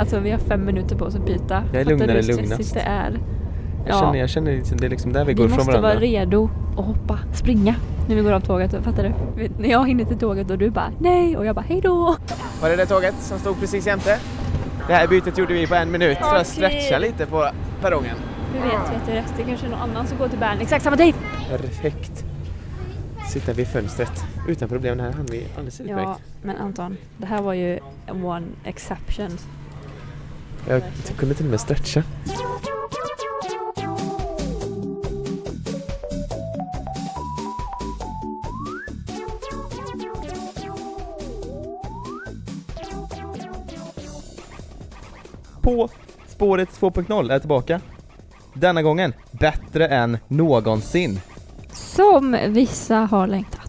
Alltså vi har fem minuter på oss att byta. Jag är Fattar lugnare du hur lugnast. stressigt det är? Jag känner, jag känner liksom, det är liksom där vi går vi ifrån måste varandra. vara redo att hoppa, springa när vi går av tåget. Fattar du? Vet, När jag hinner till tåget och du bara nej och jag bara hej då. Var det det tåget som stod precis jämte? Det här bytet gjorde vi på en minut för Okej. att stretcha lite på perrongen. Du vet, vet du rätt. Det är kanske är någon annan som går till Bern exakt samma tid. Perfekt. Sitta vid fönstret utan problem. Det här hann vi alldeles utmärkt. Ja, men Anton, det här var ju one exception. Jag kunde till och med stretcha. På spåret 2.0 är tillbaka. Denna gången bättre än någonsin. Som vissa har längtat.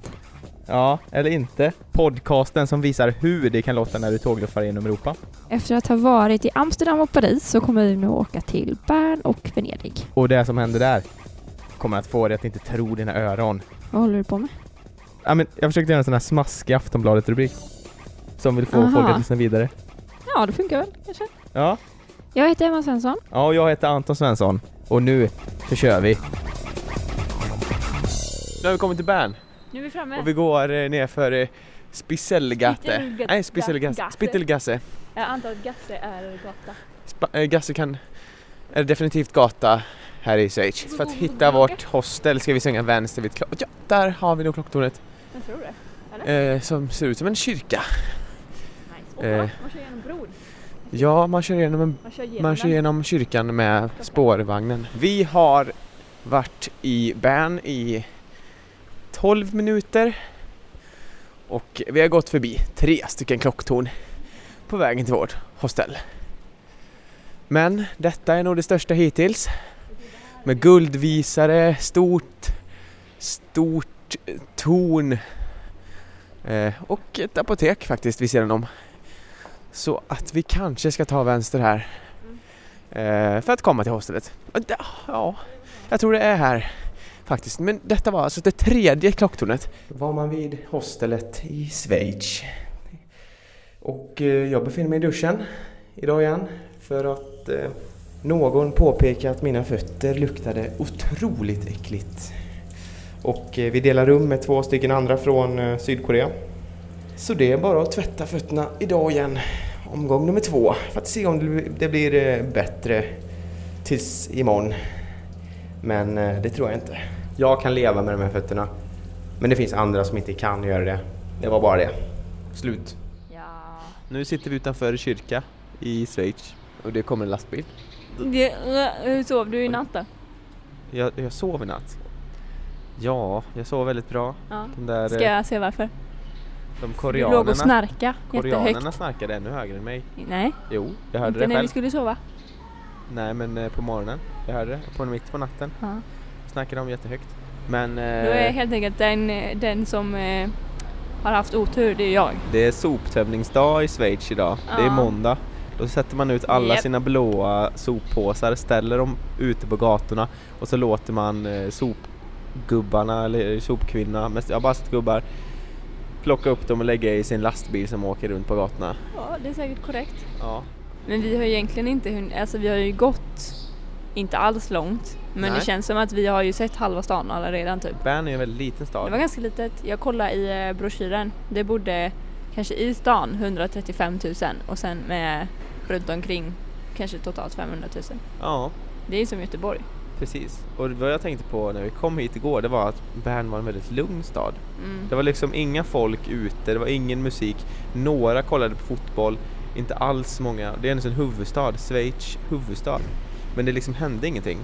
Ja, eller inte. Podcasten som visar hur det kan låta när du tågluffar genom Europa. Efter att ha varit i Amsterdam och Paris så kommer vi nu åka till Bern och Venedig. Och det som händer där kommer att få dig att inte tro dina öron. Vad håller du på med? Ja, men jag försökte göra en sån här smaskig Aftonbladet-rubrik. Som vill få Aha. folk att lyssna vidare. Ja, det funkar väl kanske. Ja. Jag heter Emma Svensson. ja, och jag heter Anton Svensson. Och nu så kör vi. Nu har vi kommit till Bern Nu är vi framme. och vi går eh, ner för eh. Spittelga- Nej, Spitzelgasse. Gasse. Spittelgasse. Jag antar att Gasse är gata. Spa- äh, Gasse kan, är definitivt gata här i Schweiz. För att hitta vårt hostel ska vi svänga vänster vid klock... Ja, där har vi nog klocktornet. Jag tror det. Eh, som ser ut som en kyrka. Nice. Och Eh. man kör genom bron. Ja, man kör igenom, en, Man kör genom man kör den. igenom kyrkan med spårvagnen. Vi har varit i Bern i 12 minuter och vi har gått förbi tre stycken klocktorn på vägen till vårt hostell. Men detta är nog det största hittills. Med guldvisare, stort, stort torn eh, och ett apotek faktiskt vid sidan om. Så att vi kanske ska ta vänster här eh, för att komma till hostellet. Ja, jag tror det är här faktiskt. Men detta var alltså det tredje klocktornet. Var man vid hostelet i Schweiz. Och eh, jag befinner mig i duschen idag igen för att eh, någon påpekade att mina fötter luktade otroligt äckligt. Och eh, vi delar rum med två stycken andra från Sydkorea. Så det är bara att tvätta fötterna idag igen. Omgång nummer två. För att se om det blir- bättre tills imorgon. Men det tror jag inte. Jag kan leva med de här fötterna. Men det finns andra som inte kan göra det. Det var bara det. Slut. Ja. Nu sitter vi utanför kyrka i Schweiz och det kommer en lastbil. Det, hur sov du i natt då? Jag, jag sov i natt. Ja, jag sov väldigt bra. Ja. De där Ska eh, jag se varför? de Du låg och koreanerna, snarka koreanerna jättehögt. snarkade ännu högre än mig. Nej, Jo, jag hörde inte det när själv. vi skulle sova. Nej, men eh, på morgonen. Jag hörde det. På mitt på natten. Ja. Snackade de jättehögt. Men Då är eh, helt enkelt den, den som eh, har haft otur, det är jag. det är soptömningsdag i Schweiz idag. Det är Ja. måndag. Då sätter man ut alla Japp. sina blåa soppåsar, ställer dem ute på gatorna och så låter man eh, sopgubbarna eller sopkvinnorna, mest, har bara gubbar, plocka upp dem och lägga i sin lastbil som åker runt på gatorna. Ja, det är säkert korrekt. Ja. Men vi har ju egentligen inte hunnit, alltså vi har ju gått inte alls långt. Men Nej. det känns som att vi har ju sett halva stan alla redan typ. Bern är en väldigt liten Det var stad. ganska litet. Jag kollade i eh, broschyren. Det bodde kanske i stan 135 000 och sen med runt omkring kanske totalt 500 000. Ja, Det är ju som Göteborg. precis. Och vad jag tänkte på när vi kom hit igår, det var att Bern var en väldigt lugn stad. Mm. Det var liksom inga folk ute, det var ingen musik. Några kollade på fotboll, inte alls många. Det är en huvudstad, Schweiz huvudstad. Men det liksom hände ingenting.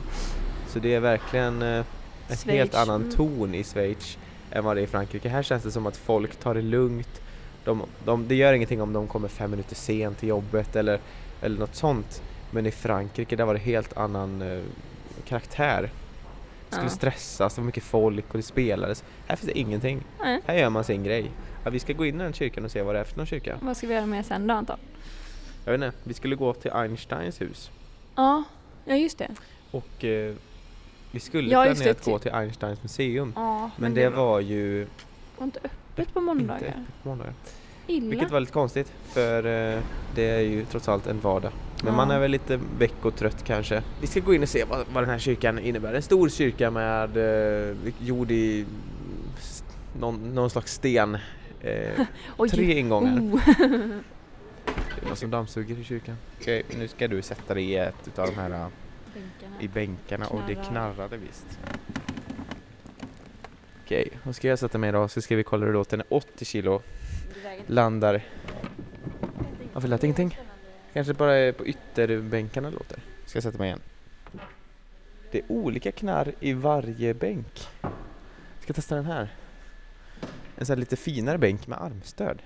Så det är verkligen eh, en helt annan mm. ton i Schweiz än vad det är i Frankrike. Här känns det som att folk tar det lugnt. De, de, det gör ingenting om de kommer fem minuter sent till jobbet eller, eller något sånt. Men i Frankrike där var det helt annan eh, karaktär. Det skulle Ja. stressas, det var mycket folk och det spelades. Här finns det ingenting. Nej. Här gör man sin grej. Ja, vi ska gå in i den kyrkan och se vad det är för någon kyrka. Vad ska vi göra med sen då Anton? Jag vet inte, vi skulle gå till Einsteins hus. Ja, ja just det. Och eh, vi skulle Ja, planerat det, gå till Einsteins museum. Ja, Men det var ju var inte öppet på inte måndagar. öppet på måndagar. illa. Vilket var lite konstigt för eh, det är ju trots allt en vardag. Men Ja. man är väl lite väck och trött kanske. Vi ska gå in och se vad, vad den här kyrkan innebär. En stor kyrka med eh, gjord i någon, någon slags sten. Eh, Oj. tre ingångar. Oh. Det är någon som dammsuger i kyrkan. Okej, nu ska du sätta dig i ett utav de här eh, i bänkarna och det knarrade visst. Okej, vad ska jag sätta mig då? Så ska vi kolla hur det låter när 80 kilo landar. Varför lät ingenting? Kanske bara på ytterbänkarna låter. Ska jag sätta mig igen? Det är olika knarr i varje bänk. Ska testa den här. En sån här lite finare bänk med armstöd.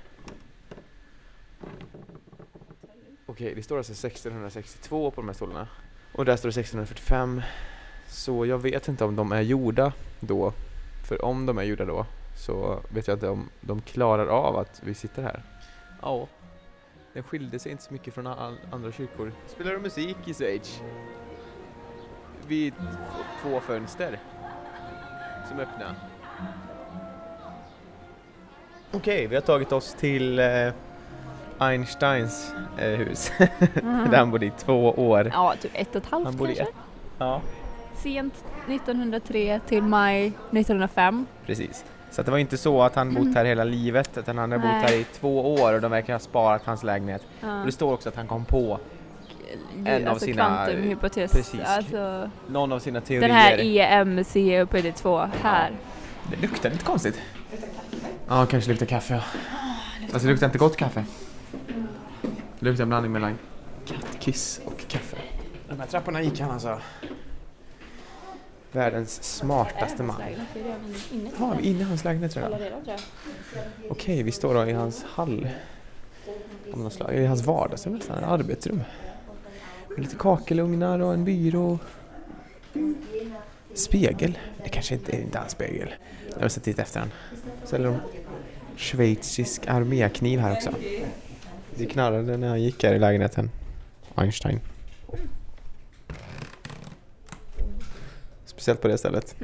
Okej, det står alltså 1662 på de här stolarna. Och där står det 1645. Så jag vet inte om de är gjorda då. För om de är gjorda då så vet jag inte om de klarar av att vi sitter här. Ja, den skilde sig inte så mycket från all, andra kyrkor. Spelar du musik i Schweiz? Vid två fönster som är öppna. Okej, vi har tagit oss till eh, Einsteins eh, hus. Där han bodde i två år. Ja, typ ett och ett halvt Han bodde kanske. ett- Ja, Sent 1903 till maj 1905. precis. Så det var inte så att han bott här hela livet utan han har bott här i två år och de verkar ha sparat hans lägenhet. Ja. Och det står också att han kom på en av alltså sina- kvantumhypotes. precis. Alltså, någon av sina teorier. den här EMC upphöjde 2 här. Det luktar lite konstigt. Ja, kanske luktar kaffe ja. Fast det luktar inte gott kaffe. Det luktar en blandning mellan kattkiss och kaffe. De här trapporna gick han alltså. Världens smartaste man. Ja, vi är inne i hans lägenhet redan. Okej, vi står då i hans hall. I hans vardagsrum nästan, ett arbetsrum. Med lite kakelugnar och en byrå. Spegel. Det kanske inte är inte spegel. Jag har sett dit efter den. Så de schweizisk armékniv här också. Det knarrade när han gick här i lägenheten. Einstein. Speciellt på det stället.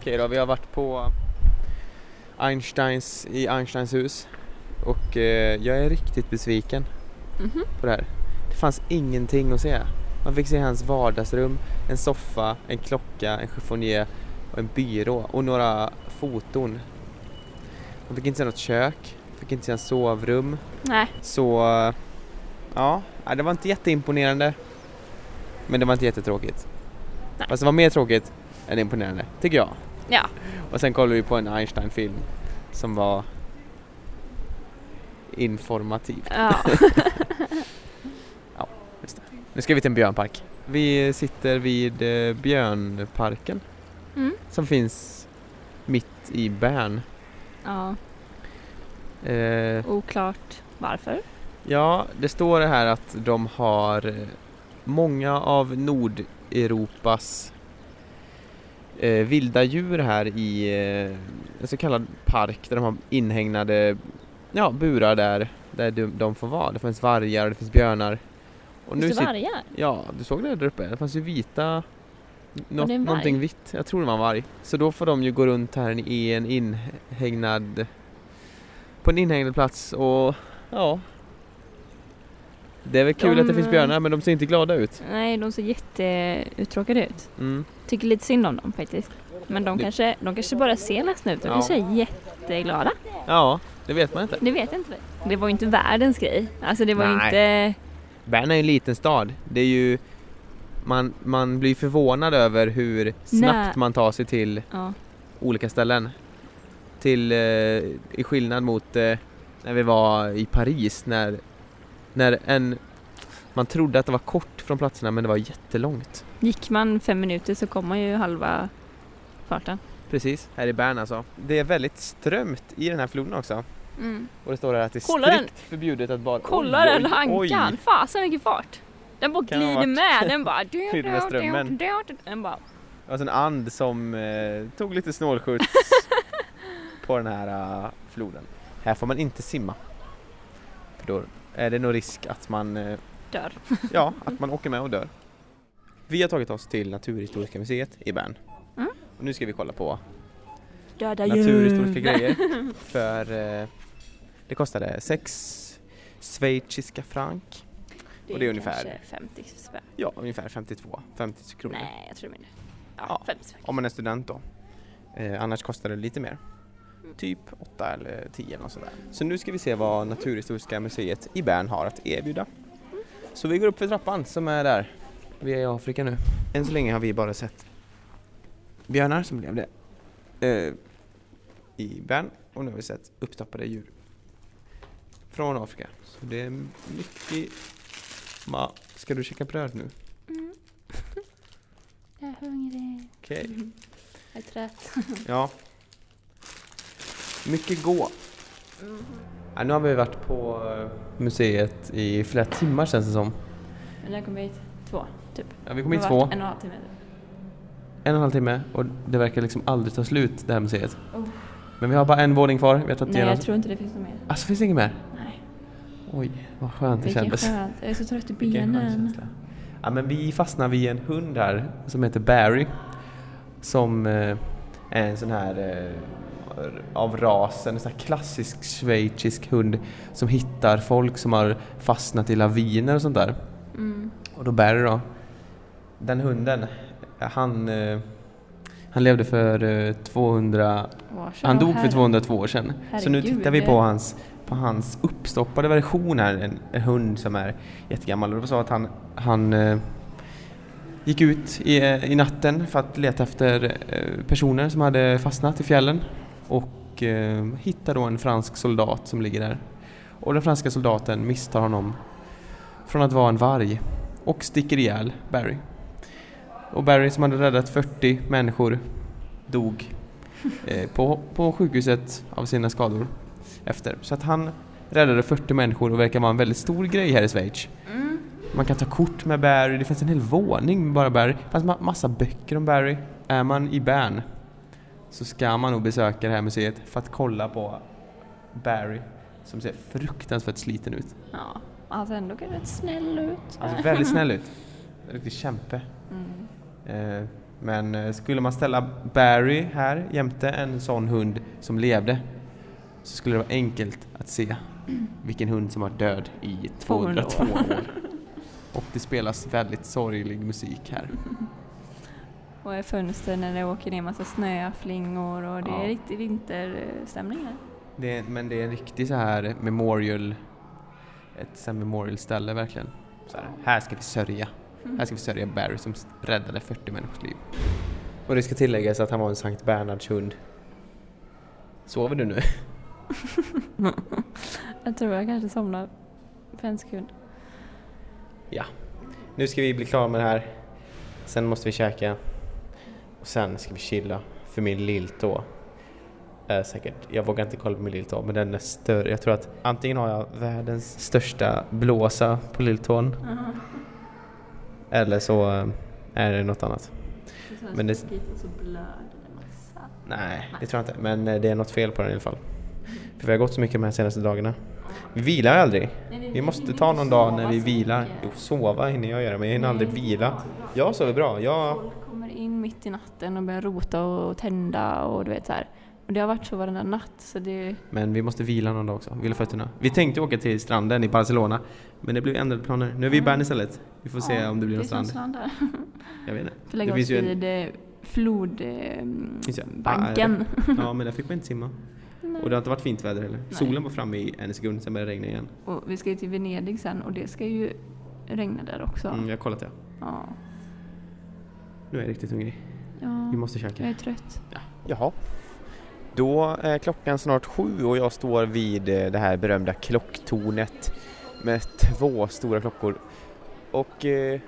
Okej då, vi har varit på Einsteins, i Einsteins hus. Och eh, jag är riktigt besviken Mhm. på det här. Det fanns ingenting att se. Man fick se hans vardagsrum, en soffa, en klocka, en chiffonier och en byrå och några foton. Man fick inte se något kök, fick inte en sovrum. Nej, Så ja, nej, det var inte jätteimponerande. Men det var inte jättetråkigt. Nej. Fast det var mer tråkigt än imponerande, tycker jag. ja. Och sen kollade vi på en Einstein-film som var informativ. ja. Just det. Nu ska vi till en björnpark. Vi sitter vid eh, björnparken Mm. som finns mitt i Bern. ja. Eh, Oklart varför. ja, det står det här att de har eh, många av Nordeuropas eh, vilda djur här i eh, en så kallad park där de har inhägnade ja, burar där, där de, de får vara. Det finns vargar och det finns björnar. Och Finns det sit- vargar? Ja, du såg det där uppe? Det fanns ju vita... Nå- det någonting vitt. Jag tror det var en varg. Så då får de ju gå runt här i en inhägnad... På en inhägnad plats och ja... Det är väl kul De- att det finns björnar men de ser inte glada ut. Nej, de ser jätteuttråkade ut. Mm. Tycker lite synd om dem faktiskt. Men de Det- kanske, de kanske bara ser ledsna ut. De Ja. kanske är jätteglada. Ja, det vet man inte. Det vet inte. Det var ju inte världens grej. Alltså det var ju inte... Bern är en liten stad. Det är ju... Man, man blir förvånad över hur snabbt Nej. man tar sig till Ja. olika ställen. Till, eh, i skillnad mot eh, när vi var i Paris när, när en, man trodde att det var kort från platserna men det var jättelångt. Gick man fem minuter så kom man ju halva farten. Precis, här i Bern alltså. Det är väldigt strömt i den här floden också. Mm. Och det står här att det är Kolla den. strikt förbjudet att bada. Kolla Oj, den oj, ankan! oj. Fasen vilken fart! Den bara Kan glider med. Den bara... Fylld med strömmen. Den bara... Det var en and som eh, tog lite snålskjuts på den här eh, floden. Här får man inte simma. För då är det nog risk att man eh, Dör. Ja, att man åker med och dör. Vi har tagit oss till Naturhistoriska museet i Bern. Mm. Och nu ska vi kolla på Döda naturhistoriska grejer. För eh, Det kostade 6 schweiziska frank. Och det är ungefär- kanske 50 spänn. Ja, ungefär 52, 50 kronor. Nej, jag tror det är mindre. Ja, Ja. 50 spänn. Om man är student då. Eh, annars kostar det lite mer. Typ 8 eller 10 eller något sådär. Så nu ska vi se vad Naturhistoriska museet i Bern har att erbjuda. Så vi går upp för trappan som är där. Vi är i Afrika nu. Än så länge har vi bara sett björnar som levde eh, i Bern och nu har vi sett upptappade djur från Afrika. Så det är mycket... Ma, ska du käka bröd nu? Mm. jag är hungrig. Okej. Jag är trött. Ja. Mycket gå. Ja, nu har vi varit på eh, museet i flera timmar känns det som. Men när kom vi hit? Två, typ. Ja, vi kom hit Det två, En och en halv timme. en och en halv timme och det verkar liksom aldrig ta slut det här museet. Oh. Men vi har bara en våning kvar, vi har tagit Nej, jag tror inte det finns något mer. Alltså finns det inget mer? Nej. Oj, vad skönt det Vilken kändes. skönt. Jag är så trött i benen. Ja, men vi fastnar vid en hund här som heter Barry. Som eh, är en sån här eh, av rasen, en sån här klassisk schweizisk hund som hittar folk som har fastnat i laviner och sånt där. Mm. Och då Barry då, den hunden, han, eh, han levde för eh, 200, Varsågod. han dog för Herre. 202 år sedan. Så nu Herregud. tittar vi på hans, på hans uppstoppade version här, en, en hund som är jättegammal. Och det var så att han, han eh, gick ut i, eh, i natten för att leta efter eh, personer som hade fastnat i fjällen och eh, hittade då en fransk soldat som ligger där. Och den franska soldaten misstar honom från att vara en varg och sticker ihjäl Barry. Och Barry som hade räddat 40 människor dog eh, på, på sjukhuset av sina skador efter. Så att han räddade 40 människor och verkar vara en väldigt stor grej här i Schweiz. Mm. Man kan ta kort med Barry, det finns en hel våning med bara Barry. Det fanns ma- massa böcker om Barry. Är man i Bern så ska man nog besöka det här museet för att kolla på Barry som ser fruktansvärt sliten ut. Ja, alltså ändå rätt snäll ut. Alltså väldigt snäll ut. Riktig kämpe. Mm. Eh, Men eh, skulle man ställa Barry här jämte en sån hund som levde så skulle det vara enkelt att se vilken hund som var död i 200 202 år. år. Och det spelas väldigt sorglig musik här. Och i fönstren när det åker ner massa snöflingor och det är Ja. riktig vinterstämning här. Det är, men det är en riktig så här memorial, ett så här memorial ställe verkligen. Så här, här ska vi sörja. Här ska vi sörja Barry som räddade 40 människors liv. Och det ska tilläggas att han var en Sankt Bernhards hund. Sover du nu? Jag tror jag kanske somnar för en sekund. Nu ska vi bli klara med det här. Sen måste vi käka. Och sen ska vi chilla. För min lilltå är säkert, jag vågar inte kolla på min lilltå, men den är större. Jag tror att antingen har jag världens största blåsa på lilltån eller så eh, är det något annat. Men det- blöder det massa. Nej, det tror jag inte. Men eh, det är något fel på den i alla fall. För vi har gått så mycket de här senaste dagarna. Vi vilar aldrig. Vi måste ta någon dag när vi vilar. Jo, sova hinner jag göra, men jag hinner aldrig vila. Jag sover bra. Jag... Folk kommer in mitt i natten och börjar rota och tända och du vet så här. Och det har varit så varenda natt så det... Men vi måste vila någon dag också. Vila fötterna. Vi tänkte åka till stranden i Barcelona. Men det blev ändrade planer. Nu är vi i Bern istället. Vi får se Ja, om det blir någon som strand. där. Jag vet inte. Får lägga Det oss ju en- vid eh, flodbanken. Eh, banken. Ja, men där fick man inte simma. Och det har inte varit fint väder heller. Nej. Solen var framme i en sekund, sen började det regna igen. och vi ska ju till Venedig sen och det ska ju regna där också. Mm, jag har kollat det. Ja. Nu är jag riktigt hungrig. ja. Vi måste käka. Jag är trött. Jaha. Då är klockan snart sju och jag står vid eh, det här berömda klocktornet med två stora klockor. Och eh,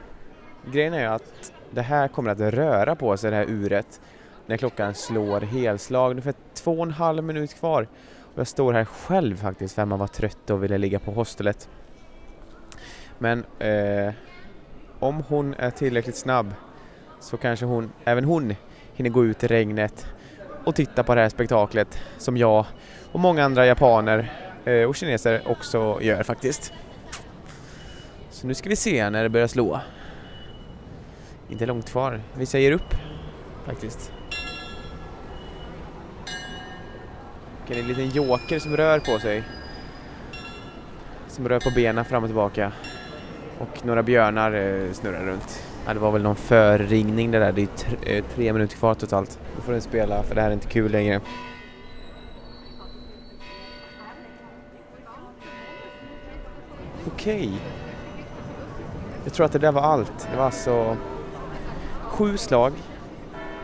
grejen är ju att det här kommer att röra på sig det här uret när klockan slår helslag. Ungefär två och en halv minut kvar. Och jag står här själv faktiskt för man var trött och ville ligga på hostelet. Men eh, om hon är tillräckligt snabb så kanske hon, även hon hinner gå ut i regnet och titta på det här spektaklet som jag och många andra japaner eh, och kineser också gör faktiskt. Så nu ska vi se när det börjar slå. Inte långt kvar. Vi säger upp faktiskt. Det är en liten joker som rör på sig. som rör på benen fram och tillbaka. Och några björnar eh, snurrar runt. Ja, det var väl någon förringning det där. Det är tre, eh, tre minuter kvar totalt. Då får den spela för det här är inte kul längre. Okej. Jag tror att det där var allt. Det var alltså sju slag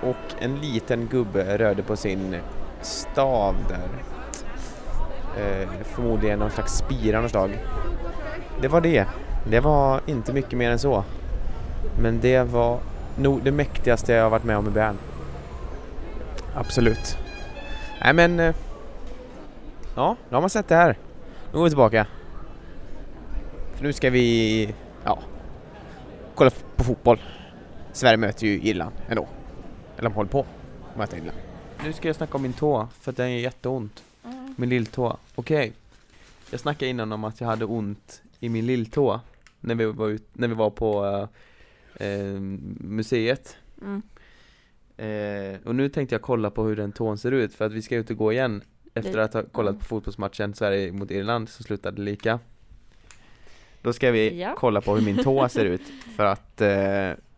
och en liten gubbe rörde på sin stav där. Eh, förmodligen någon slags spira av något slag. Det var det. Det var inte mycket mer än så. Men det var nog det mäktigaste jag har varit med om i Bern. Absolut. Nej men... Eh, ja, nu har man sett det här. Nu går vi tillbaka. För nu ska vi... Ja. Kolla på fotboll. Sverige möter ju Irland ändå. Eller de håller på att möta Irland. Nu ska jag snacka om min tå, för att den är jätteont. Mm. Min lilltå. Okej. Jag snackade innan om att jag hade ont i min lilltå när vi var, ut, när vi var på eh, eh, museet. Mm. Eh, och nu tänkte jag kolla på hur den tån ser ut för att vi ska ut och gå igen efter att ha kollat på fotbollsmatchen Sverige mot Irland som slutade lika. Då ska vi Ja. kolla på hur min tå ser ut för att,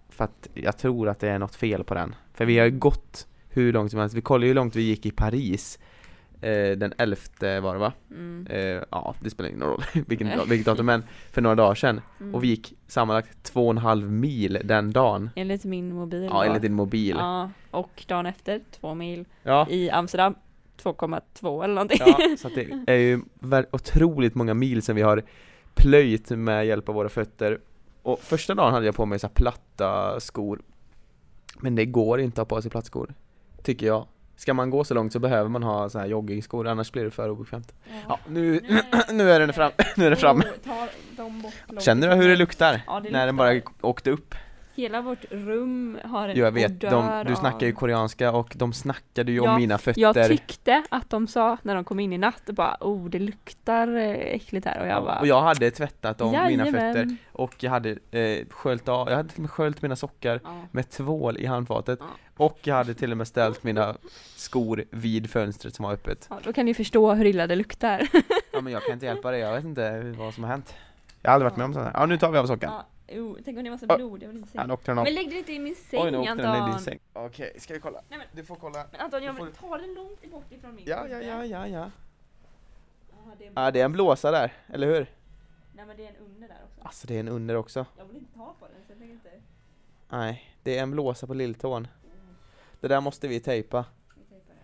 för att jag tror att det är något fel på den. För vi har ju gått hur långt som helst. Vi kollade ju hur långt vi gick i Paris eh, den 11 var det va? Mm. Eh, ja, det spelar ingen roll vilken, vilket datum men för några dagar sedan. Mm. Och vi gick sammanlagt två och en halv mil den dagen. Enligt min mobil. Ja, enligt din mobil. Ja, och dagen efter, två mil. Ja. I Amsterdam, 2,2 eller någonting. Ja, så att det är ju otroligt många mil som vi har plöjt med hjälp av våra fötter. Och första dagen hade jag på mig så platta skor. Men det går inte att ha på sig plattskor, tycker jag. Ska man gå så långt så behöver man ha så här joggingskor, annars blir det för obekvämt. Ja, nu, nu är den fram, nu är den framme. Känner du hur det luktar? Ja, det när den luktar. bara åkte upp? Hela vårt rum har en jag vet, odör de, du av- snackar ju koreanska och de snackade ju om Ja, mina fötter. Jag tyckte att de sa när de kom in i natt, bara oh det luktar eh, äckligt här och jag bara och jag hade tvättat om mina "Jajamän." fötter och jag hade eh, sköljt av, jag hade till och med sköljt mina sockar Ja. med tvål i handfatet Ja. och jag hade till och med ställt mina skor vid fönstret som var öppet. Ja, då kan ni förstå hur illa det luktar. Ja men jag kan inte hjälpa det, jag vet inte vad som har hänt. Jag har aldrig varit med om sånt här. Ja nu tar vi av sockan. Jo, tänk om det var så Ja. blod, jag vill inte se. Åkte den av. Men lägg det inte i min säng Oj nu åkte den i din Anton. säng. Okej, ska vi kolla? Nej, men- Du får kolla. Men Anton, jag Du vill ta det långt bort ifrån min Ja, ja, ja, ja, ja. Jaha, det är en, Ja det är en blåsa där, eller hur? Nej men det är en under där också. Alltså det är en under också. Jag vill inte ta på den så jag tänker inte Nej, det är en blåsa på lilltån. Det där måste vi tejpa. vi tejpar det.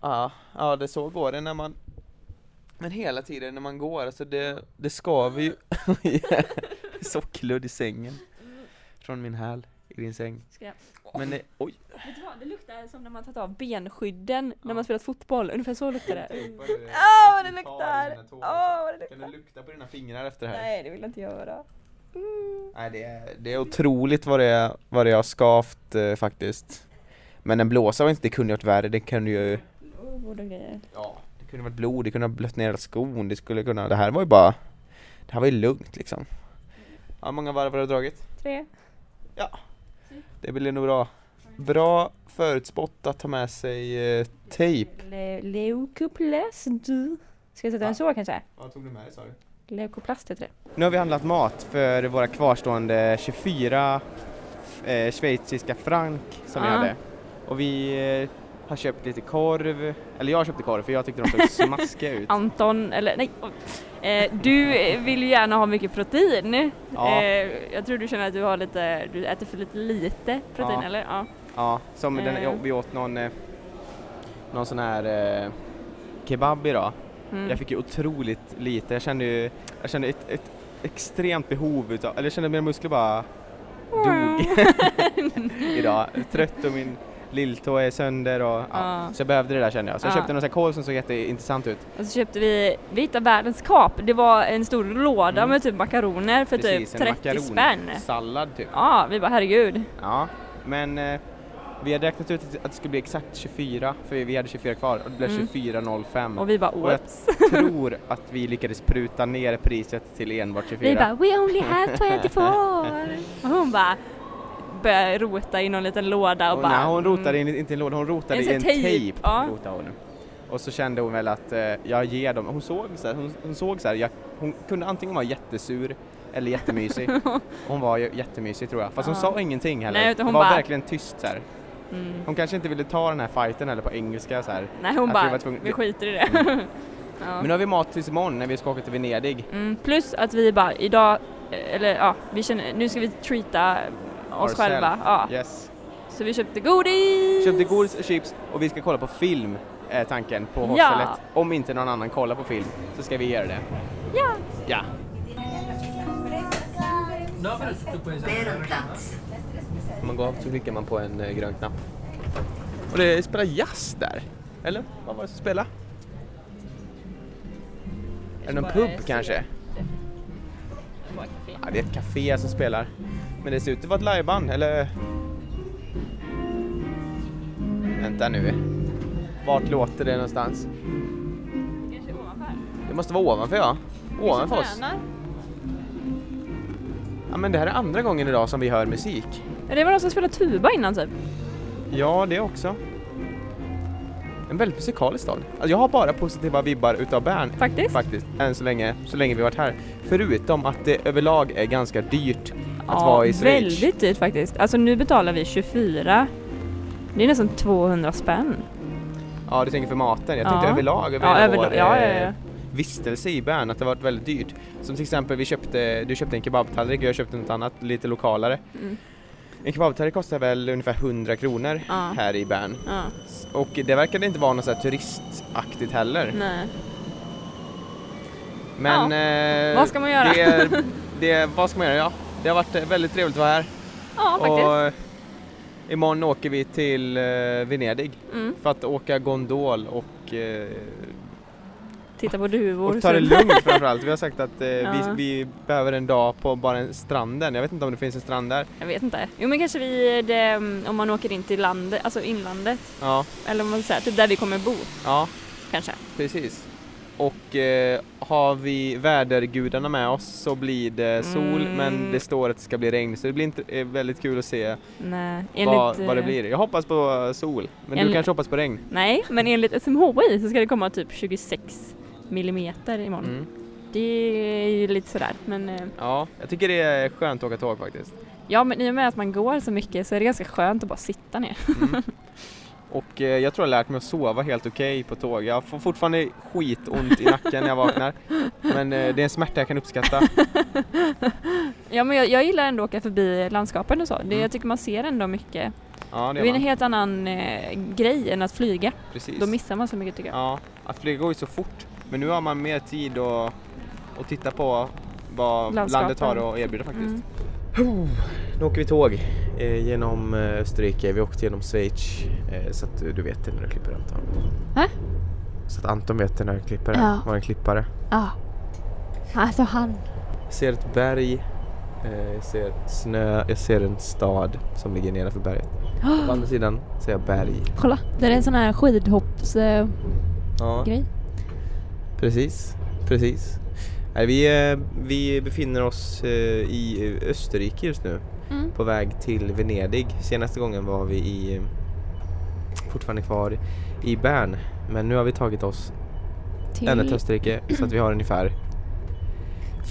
Ja, ja det så går det när man Men hela tiden när man går, alltså det, det skaver ju Sockludd i sängen Från min häl i din säng jag? Men det, oj Vet du vad, det luktar som när man tagit av benskydden när man spelat fotboll, ungefär så luktar det. Åh vad det luktar! Åh vad det Kan luktar! du lukta på dina fingrar efter det här? Nej det vill jag inte göra. Mm. Nej det är, det är otroligt vad det, vad det har skavt eh, faktiskt Men en blåsa var inte, det kunde gjort värre, det kunde ju Blod och grejer. Ja, det kunde varit blod, det kunde ha blött ner hela skon, det skulle kunna, det här var ju bara Det här var ju lugnt liksom Ja, hur många varv har du dragit? Tre. Det blir nog bra Bra förutspått att ta med sig eh, tejp Le- Leukoplast du. Ska jag sätta den så kanske? Vad tog du med dig sa du? Leukoplast heter det. Nu har vi handlat mat för våra kvarstående 24 eh, schweiziska frank som vi Ah. hade. Och vi eh, har köpt lite korv, eller jag köpte korv för jag tyckte de såg smaskiga ut. Anton, eller nej. Eh, du vill ju gärna ha mycket protein. Ja. Eh, jag tror du känner att du har lite, du äter för lite lite protein Ja. eller? Ja. Ja, som den, Eh. ja, vi åt någon, eh, någon sån här kebab idag. Mm. Jag fick ju otroligt lite, jag kände ju, jag kände ett, ett extremt behov utav, eller jag kände mina muskler bara dog idag. Trött och min lilltå är sönder och ja. Så jag behövde det där kände jag. Så jag Ja. köpte någon sån här korv som såg jätteintressant ut. Och så köpte vi, vi hittade världens kap. Det var en stor låda Mm. med typ makaroner för Precis, typ en 30 spänn. Sallad typ. Ja, vi bara herregud. Ja, men eh, vi hade räknat ut att det skulle bli exakt 24, för vi hade 24 kvar och det blev Mm. 24,05. Och vi bara Och jag oops. tror att vi lyckades pruta ner priset till enbart 24. Vi bara we only have 24. och hon bara började rota i någon liten låda och och bara nej, hon rotade mm. in, inte i en låda, hon rotade En i en tejp, tejp. ja. Hon. Och så kände hon väl att eh, jag ger dem, hon såg så här, hon, hon såg så här, jag, hon kunde antingen vara jättesur eller jättemysig. hon var ju jättemysig tror jag, fast hon Ja. sa ingenting heller. Nej, hon det var bara- verkligen tyst så här. Mm. Hon kanske inte ville ta den här fighten eller på engelska så här. Nej hon Att bara, var tvungna- vi skiter i det. ja. Men nu har vi mat tills imorgon när vi ska åka till Venedig. mm, plus att vi bara idag, eh, eller ja, vi känner, nu ska vi treata oss Ourself. själva. Ja. Yes. Så vi köpte godis! Köpte godis och chips och vi ska kolla på film är tanken på Ja. hostelet. Om inte någon annan kollar på film så ska vi göra det. Ja! Ja. Om man går av så klickar man på en eh, grön knapp. Och det spelar jazz där. Eller? Vad var det som spelade? Är det någon pub kanske? Ja, det är ett café som spelar. Men det ser ut att vara ett liveband, eller? Vänta nu. Vart låter det någonstans? Kanske ovanför. Det måste vara ovanför ja. Ovanför oss. Ja men det här är andra gången idag som vi hör musik. Ja, det var någon som spelade tuba innan typ. Ja, det också. En väldigt musikalisk stad. Alltså, jag har bara positiva vibbar utav Bern Faktiskt. faktiskt, än så länge, så länge vi varit här. Förutom att det överlag är ganska dyrt att ja, vara i Schweiz. väldigt dyrt faktiskt. Alltså nu betalar vi 24. Det är nästan 200 spänn. Ja, du tänker för maten. Jag Ja. tänkte överlag över Ja, överlag. vår Ja, ja, eh, ja. vistelse i Bern, att det varit väldigt dyrt. Som till exempel, vi köpte, du köpte en kebabtallrik, jag köpte något annat, lite lokalare. Mm. En kebabtallrik kostar väl ungefär 100 kronor Ja. här i Bern. Ja, Och det verkade inte vara något så här turistaktigt heller. nej. Men... eh, Vad ska man göra? Det, det, vad ska man göra? Ja, det har varit eh, väldigt trevligt att vara här. Ja, faktiskt. Och eh, imorgon åker vi till eh, Venedig Mm. för att åka gondol och, Titta på duvor. och ta det lugnt framförallt. Vi har sagt att eh, Ja. vi, vi behöver en dag på bara en stranden. Jag vet inte om det finns en strand där. Jag vet inte. Jo men kanske vi, det, om man åker in till landet, alltså inlandet. Ja, Eller om man säger typ där vi kommer bo. ja Kanske. precis. Och eh, har vi vädergudarna med oss så blir det sol Mm. men det står att det ska bli regn så det blir inte, är väldigt kul att se Nej, vad, enligt, vad det eh, blir. Jag hoppas på sol, men du enligt- kanske hoppas på regn? Nej, men enligt SMHI så ska det komma typ 26 millimeter imorgon. Mm. Det är ju lite sådär, men eh, Ja, jag tycker det är skönt att åka tåg faktiskt. ja, men i och med att man går så mycket så är det ganska skönt att bara sitta ner. Mm. Och eh, jag tror jag lärt mig att sova helt okej på tåg. Jag får fortfarande skitont i nacken när jag vaknar. Men eh, det är en smärta jag kan uppskatta. Ja, men jag, jag gillar ändå att åka förbi landskapen och så. Det, Mm. Jag tycker man ser ändå mycket. Ja, Det det är en helt annan eh, grej än att flyga. Precis. Då missar man så mycket tycker jag. Ja, att flyga går ju så fort. Men nu har man mer tid att, att titta på vad Landskapen. landet har att erbjuda faktiskt. Mm. Nu åker vi tåg eh, genom eh, Österrike. Vi åkte genom Schweiz. Eh, så att du, du vet det när du klipper Anton. Va? Så att Anton vet det när du klipper det. Ja. Var en klippare. Ja. Alltså han. Jag ser ett berg. Eh, jag ser snö. Jag ser en stad som ligger nedanför berget. På andra sidan ser jag berg. Kolla, det är en sån här skidhoppsgrej. Ja, precis. Precis. Nej, vi, eh, vi befinner oss eh, i Österrike just nu. Mm. På väg till Venedig. Senaste gången var vi i, fortfarande kvar i Bern. Men nu har vi tagit oss ända till Österrike så att vi har ungefär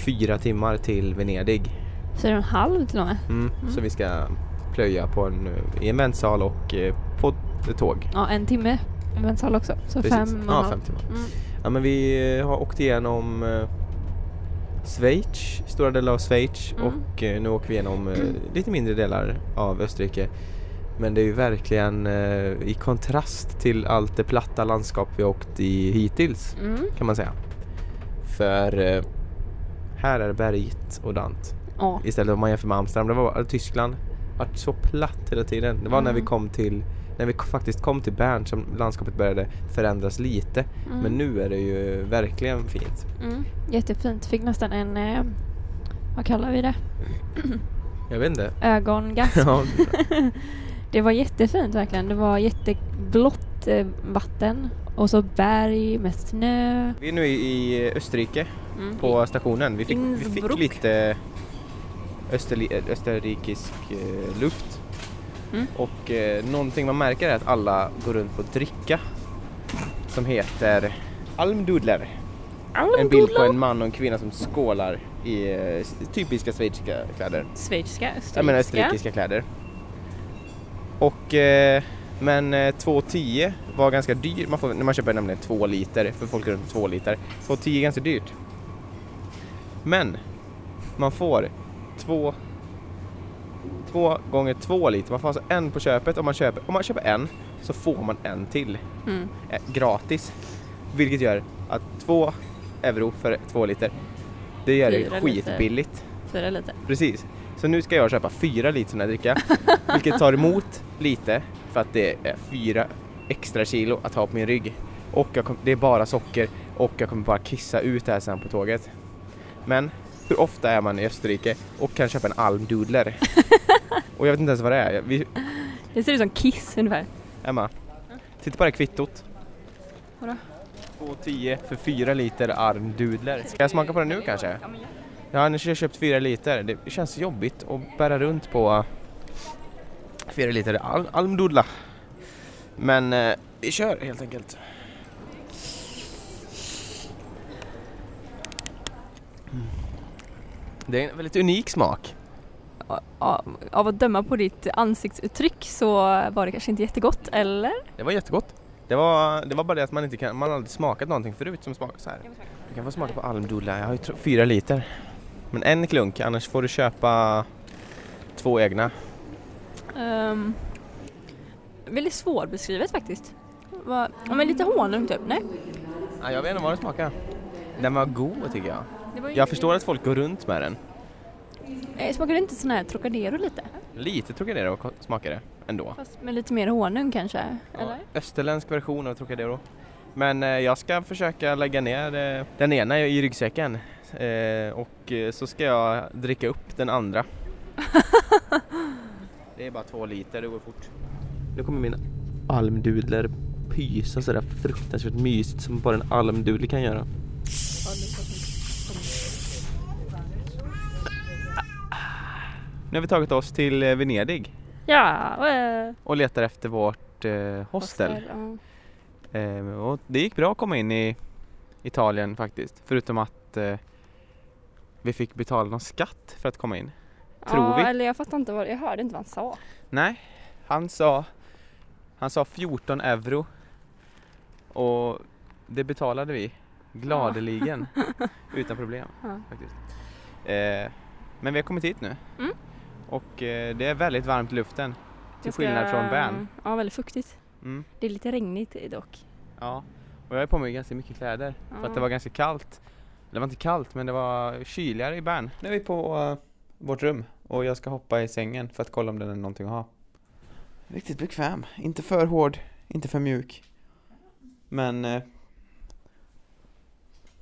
fyra timmar till Venedig. Fyra och en halv till och med. Mm. Så vi ska plöja på en, i en väntsal och eh, på ett tåg. Ja, en timme i väntsal också. Så Precis. fem och ja, fem timmar. Mm. Ja, men vi eh, har åkt igenom eh, Schweiz, stora delar av Schweiz Mm. och eh, nu åker vi igenom eh, lite mindre delar av Österrike. Men det är ju verkligen eh, i kontrast till allt det platta landskap vi åkt i hittills Mm. kan man säga. För eh, här är det bergigt och dant. Ja. Istället om man jämför med Amsterdam, det var eller Tyskland, vart så platt hela tiden. Det var när vi Mm. kom till när vi faktiskt kom till Bern som landskapet började förändras lite. Mm. Men nu är det ju verkligen fint. Mm. Jättefint. Fick nästan en, eh, vad kallar vi det? Jag vet inte. Ögongasm. Ja, Det var jättefint verkligen. Det var jätteblått eh, vatten och så berg med snö. vi är nu i Österrike Mm. på stationen. Vi fick, vi fick lite österli, österrikisk eh, luft. Mm. Och eh, någonting man märker är att alla går runt på dricka. som heter Almdudler. En bild på en man och en kvinna som skålar i eh, typiska schweiziska kläder. Schweiziska, österrikiska. Jag menar österrikiska kläder. Och eh, men eh, 2,10 var ganska dyr. Man får, man köper nämligen 2 liter, för folk runt 2 liter. 2,10 är ganska dyrt. Men man får två två gånger två liter. Man får alltså en på köpet. Om man köper, om man köper en så får man en till Mm. eh, gratis. Vilket gör att två euro för två liter, det gör det Fyra skitbilligt. Fyra lite. Precis. Så nu ska jag köpa fyra liter sån här dricka. vilket tar emot lite för att det är fyra extra kilo att ha på min rygg. Och kom, det är bara socker och jag kommer bara kissa ut det här sen på tåget. Men hur ofta är man i Österrike och kan köpa en almdudler? och jag vet inte ens vad det är. Vi, Det ser ut som Kiss ungefär. Emma, titta på det här kvittot. Vadå? 2,10 för fyra liter almdudler. Ska jag smaka på det nu kanske? Ja, nu har jag köpt fyra liter. Det känns jobbigt att bära runt på fyra liter al almdudla. Men eh, vi kör helt enkelt. Det är en väldigt unik smak. Av att döma på ditt ansiktsuttryck så var det kanske inte jättegott, eller? Det var jättegott. Det var, det var bara det att man inte kan, man aldrig smakat någonting förut som smakar så här. Du kan få smaka på almdudla, jag har ju fyra liter. Men en klunk, annars får du köpa två egna. Um, väldigt svårbeskrivet faktiskt. Ja, men lite honung typ, nej? Ja, jag vet inte vad den smakar. Den var god tycker jag. Jag förstår att folk går runt med den. Eh, Smakar det inte sån här Trocadero lite? Lite Trocadero smakar det ändå. Fast med lite mer honung kanske? Eller? Österländsk version av Trocadero. Men eh, jag ska försöka lägga ner eh, den ena i ryggsäcken. Eh, och eh, så ska jag dricka upp den andra. det är bara två liter, det går fort. Nu kommer min almdudler pysa sådär fruktansvärt mysigt som bara en almdudel kan göra. Nu har vi tagit oss till eh, Venedig Ja, eh, och letar efter vårt eh, hostel. ja. Eh, och det gick bra att komma in i Italien faktiskt. Förutom att eh, vi fick betala någon skatt för att komma in. Tror ja, vi. eller jag fattar inte vad, jag hörde inte vad han sa. Nej, han sa, han sa 14 euro. Och det betalade vi gladeligen. utan problem Ja. faktiskt. Eh, men vi har kommit hit nu. Mm. Och eh, det är väldigt varmt i luften. Till Jag ska- skillnad från Bern. Ja, väldigt fuktigt. Mm. Det är lite regnigt dock. Ja, och jag har på mig ganska mycket kläder för Ja. att det var ganska kallt. Det var inte kallt men det var kyligare i Bern. Nu är vi på eh, vårt rum och jag ska hoppa i sängen för att kolla om den är någonting att ha. Riktigt bekväm, inte för hård, inte för mjuk. Men eh,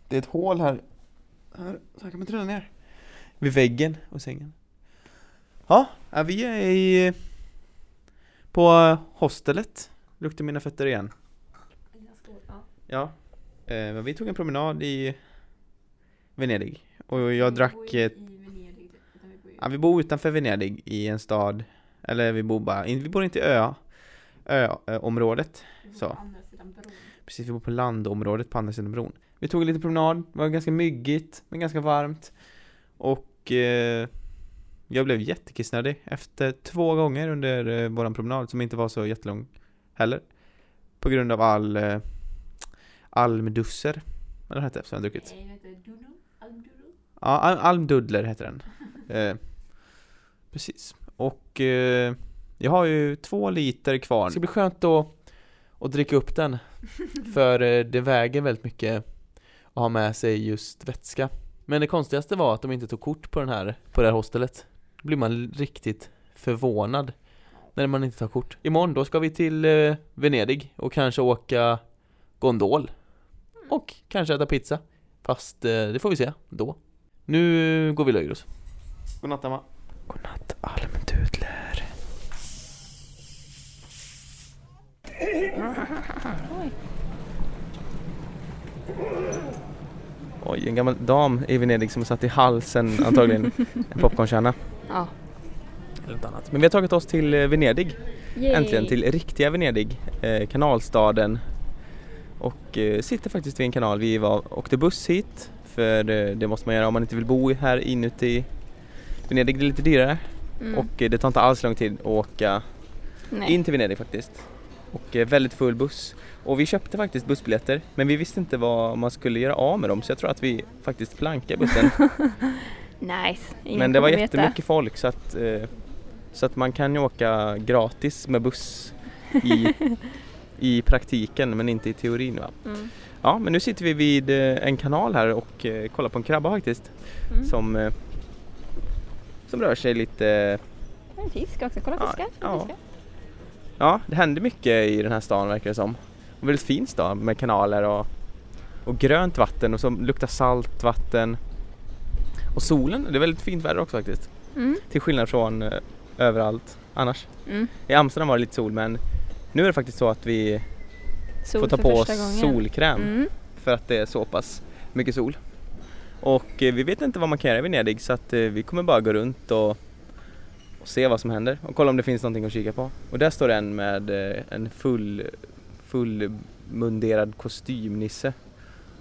det är ett hål här, här så här kan man trilla ner. Vid väggen och sängen. Ja, vi är i på eh, hostelet. Luktar mina fötter igen. Ja, eh, men vi tog en promenad i Venedig och jag drack ett... Ja, vi bor utanför Venedig i en stad, eller vi bor bara, vi bor inte i ö, ö-området. Så. Precis, vi bor på landområdet på andra sidan bron. Vi tog en liten promenad, det var ganska myggigt, men ganska varmt. Och eh, jag blev jättekissnödig efter två gånger under eh, våran promenad, som inte var så jättelång heller. På grund av all eh, almdusser, vad den hette, som jag druckit. Ja, al- almdudler heter den. eh, precis. Och eh, jag har ju två liter kvar. Det ska bli skönt att, att dricka upp den. För eh, det väger väldigt mycket att ha med sig just vätska. Men det konstigaste var att de inte tog kort på den här, på det här hostelet. Då blir man riktigt förvånad när man inte tar kort. Imorgon då ska vi till eh, Venedig och kanske åka gondol. Och kanske äta pizza. Fast eh, det får vi se då. Nu går vi och lägger oss. Godnatt Emma. Godnatt almdudler. Oj, en gammal dam i Venedig som har satt i halsen antagligen en popcornkärna. Ja. Något annat. Men vi har tagit oss till eh, Venedig. Yay. Äntligen till riktiga Venedig, eh, kanalstaden och eh, sitter faktiskt vid en kanal. Vi var, åkte buss hit för eh, det måste man göra om man inte vill bo här inuti Venedig. Det är lite dyrare Mm. och eh, det tar inte alls lång tid att åka Nej. in till Venedig faktiskt. Och eh, väldigt full buss. Och vi köpte faktiskt bussbiljetter men vi visste inte vad man skulle göra av med dem så jag tror att vi faktiskt plankade bussen. Nice. Ingen men det var kommer veta. jättemycket folk så att, eh, så att man kan ju åka gratis med buss i, i praktiken men inte i teorin va. Mm. Ja men nu sitter vi vid eh, en kanal här och eh, kollar på en krabba faktiskt Mm. som, som rör sig lite En fisk också, kolla Ja, fiskar. ja. fiskar. Ja, det händer mycket i den här stan verkar det som. Och väldigt fin stad med kanaler och, och grönt vatten och som luktar salt vatten. Och solen, det är väldigt fint väder också faktiskt. Mm. Till skillnad från eh, överallt annars. Mm. I Amsterdam var det lite sol men nu är det faktiskt så att vi Sol får ta på oss gången. solkräm Mm. för att det är så pass mycket sol. Och eh, vi vet inte vad man kan göra i Venedig så att eh, vi kommer bara gå runt och, och se vad som händer och kolla om det finns någonting att kika på. Och där står en med en full, full munderad kostymnisse.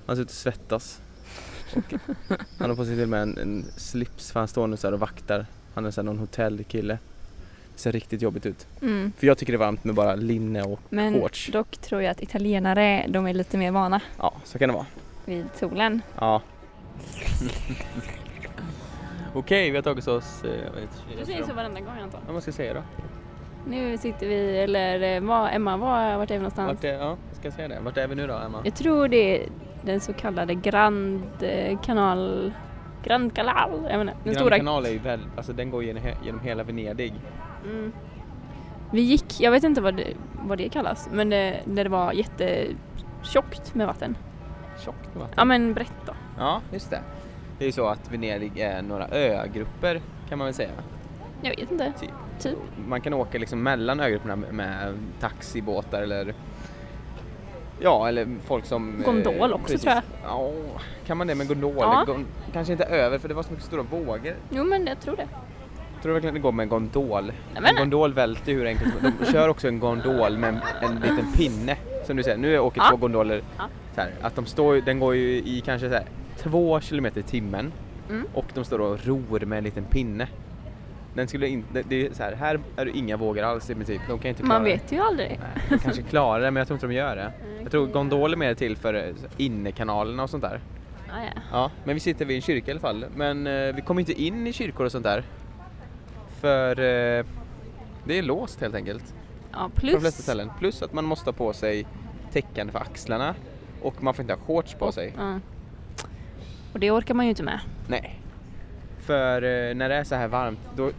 Han ser ut att svettas. Han har på sig till och med en, en slips för han står nu så här och vaktar. Han är så här någon hotellkille. Det ser riktigt jobbigt ut. Mm. För jag tycker det är varmt med bara linne och Men shorts. dock tror jag att italienare, de är lite mer vana Ja, så kan det vara. vid solen. Ja. Okej, vi har tagit oss... Eh, vad heter Du säger så varenda gång antar Vad man ska säga då? Nu sitter vi, eller eh, var, Emma, var, vart är vi någonstans? Vart är, ja, ska jag säga det? Vart är vi nu då, Emma? Jag tror det är den så kallade Grand eh, kanal... Grand Canal, jag menar, den Grand stora... kanal är ju väl, alltså den går genom, genom hela Venedig. Mm. Vi gick, jag vet inte vad det, vad det kallas, men det, där det var jättetjockt med vatten. Tjockt med vatten. Ja men brett då. Ja, just det. Det är ju så att Venedig är några ögrupper kan man väl säga. Jag vet inte. Typ. Typ. Man kan åka liksom mellan ögrupperna med taxibåtar eller Ja, eller folk som... eh, Gondol också, tror jag. Ja, kan man det med gondol? Ja. Gon- kanske inte över för det var så mycket stora vågor. Jo men jag tror det. Tror du verkligen det går med en gondol? men- En gondol välter hur enkelt De kör också en gondol med en, en liten pinne. Som du säger, nu åker Ja. två gondoler Ja. så här, att de står, den går ju i kanske så här, två kilometer i timmen Mm. och de står och ror med en liten pinne. Den skulle inte, det är så här, här är det inga vågor alls i princip. De kan inte klara Man vet ju aldrig. Nej, de kanske klarar det men jag tror inte de gör det. Jag tror gondoler är mer till för eh, innekanalerna och sånt där. Ah, ja. Ja, men vi sitter vid en kyrka i alla fall. Men eh, vi kommer inte in i kyrkor och sånt där. För eh, det är låst helt enkelt. ja, På de flesta plus... ställen. Plus att man måste ha på sig täckande för axlarna. Och man får inte ha shorts på sig. Ja. Och det orkar man ju inte med. Nej. För eh, när det är så här varmt då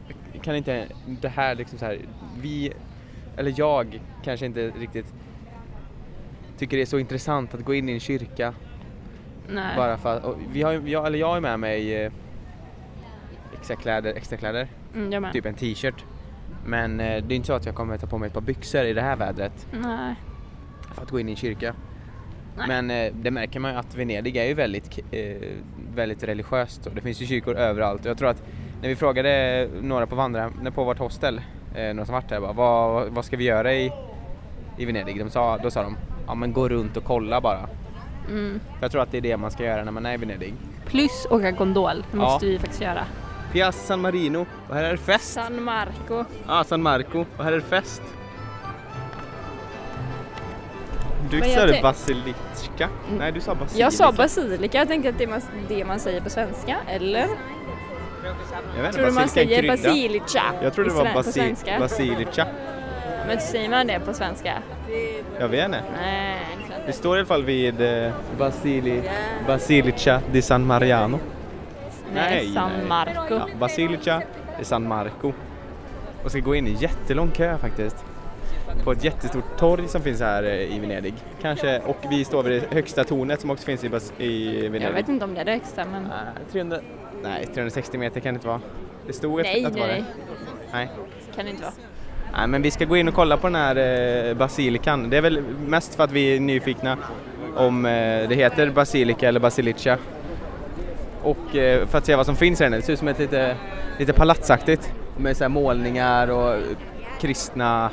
kan inte det här liksom så här. Vi, eller jag kanske inte riktigt tycker det är så intressant att gå in i en kyrka Nej. bara för att, vi har, jag, eller jag har med mig eh, extra kläder, extra kläder, Mm, typ en t-shirt. Men eh, det är inte så att jag kommer ta på mig ett par byxor i det här vädret Nej. för att gå in i en kyrka. Nej. Men eh, det märker man ju att Venedig är ju väldigt, eh, väldigt religiöst och det finns ju kyrkor överallt. Och jag tror att när vi frågade några på vandrar, på vårt hostel, eh, några som varit där, bara, vad, vad ska vi göra i, i Venedig? De sa, då sa de, ja men gå runt och kolla bara. Mm. För jag tror att det är det man ska göra när man är i Venedig. Plus åka gondol. Det Ja. måste vi faktiskt göra. Piazza San Marino och här är det fest. San Marco. Ja, San Marco och här är det fest. Du Men sa basilika? Nej, du sa basilika. Jag sa basilika, jag tänker att det är det man säger på svenska, eller? Jag vet inte, Tror du man säger basilica Jag tror det var basi basilica. Men säger man det på svenska? Jag vet inte. Nej, det Det står i alla fall vid eh, Basili Basilica di San Mariano. Nej, San nej. Marco. Ja, Basilica di San Marco. Och ska gå in i jättelång kö faktiskt. På ett jättestort torg som finns här eh, i Venedig. Kanske, och vi står vid det högsta tornet som också finns i, i Venedig. Jag vet inte om det är det högsta men... Nej, 300, nej, 360 meter kan det inte vara. Det stod att, Nej, att det var nej, det. nej. Nej. Kan det inte vara. Nej, men vi ska gå in och kolla på den här eh, basilikan. Det är väl mest för att vi är nyfikna om eh, det heter basilika eller basilica. Och för att se vad som finns här inne. Det ser ut som ett lite, lite palatsaktigt med så målningar och kristna...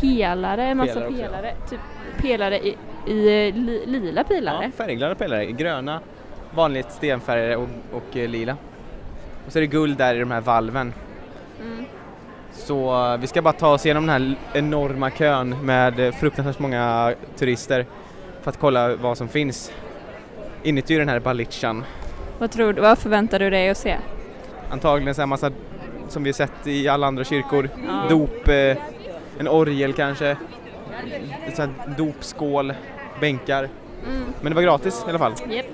Pelare, en massa Pelare pelare. också. Typ pelare i i eh, li, lila pilar. Ja, färgglada pelare. Gröna, vanligt stenfärgade och, och eh, lila. Och så är det guld där i de här valven. Mm. Så eh, vi ska bara ta oss igenom den här enorma kön med fruktansvärt många turister för att kolla vad som finns inuti den här Balichan. Vad, tror, du- vad förväntar du dig att se? Antagligen så här massa som vi sett i alla andra kyrkor. Ja. Dop, en orgel kanske, här dopskål, bänkar. Mm. Men det var gratis i alla fall. Japp.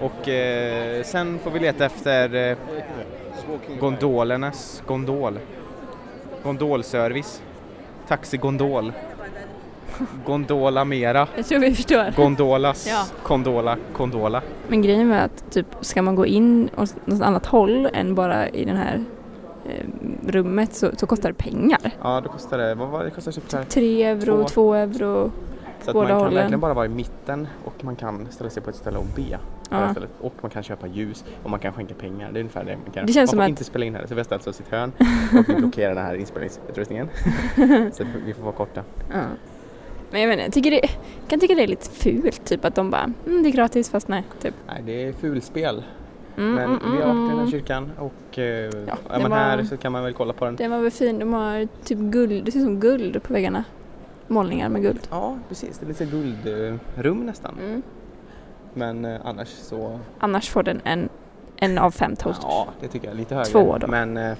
Och eh, sen får vi leta efter eh, gondolernas gondol. Gondolservice. Taxigondol. Gondola mera. Jag tror vi förstår. Gondolas. Ja. Kondola. Kondola. Men grejen med att typ, ska man gå in åt något annat håll än bara i den här eh, rummet så, så kostar det pengar. Ja, då kostar det, vad var det? kostar typ. Tre euro, Två. två euro. Så att man kan hållen. verkligen bara vara i mitten och man kan ställa sig på ett ställe och be. det Ja. Och man kan köpa ljus och man kan skänka pengar. Det är ungefär det man kan Det känns Man som får att- inte spela in här så vi har ställt oss i ett hörn och vi blockerar den här inspelningsutrustningen. så vi får vara korta. Ja. Men jag jag tycker det, kan tycka det är lite fult typ att de bara mm, det är gratis fast nej. Typ. Nej, det är fulspel. Mm, Men mm, vi har varit i den här mm. kyrkan och eh, är det man var- här så kan man väl kolla på den. Den var väl fin, de har typ guld, det ser ut som guld på väggarna. Målningar med guld. Ja, precis. Det är lite guldrum nästan. Mm. Men eh, annars så... Annars får den en, en av fem toasters. Ja, det tycker jag. Lite högre. Två då. Men eh,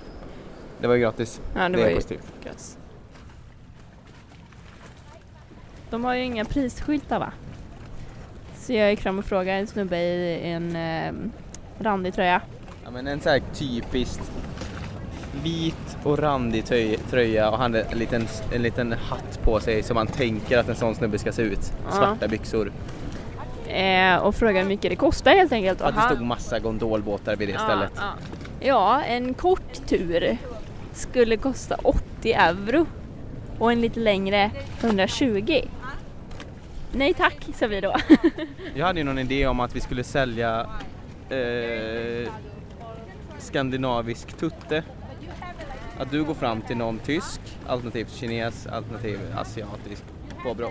det var ju gratis. Ja, det det var är ju positivt. gött. De har ju inga prisskyltar va? Så jag gick fram och frågade en snubbe i en eh, randig tröja. Ja, men en sån här typiskt vit och randig tröja och han en liten, en liten hatt på sig som man tänker att en sån snubbe ska se ut. Ja. Svarta byxor. Eh, och frågade hur mycket det kostar helt enkelt. Att det stod massa gondolbåtar vid det Ja, stället. Ja, ja, en kort tur skulle kosta 80 euro och en lite längre 120. Nej tack, sa vi då. Jag hade ju någon idé om att vi skulle sälja eh, skandinavisk tutte. Att du går fram till någon tysk, alternativt kines, alternativt asiatisk påbrå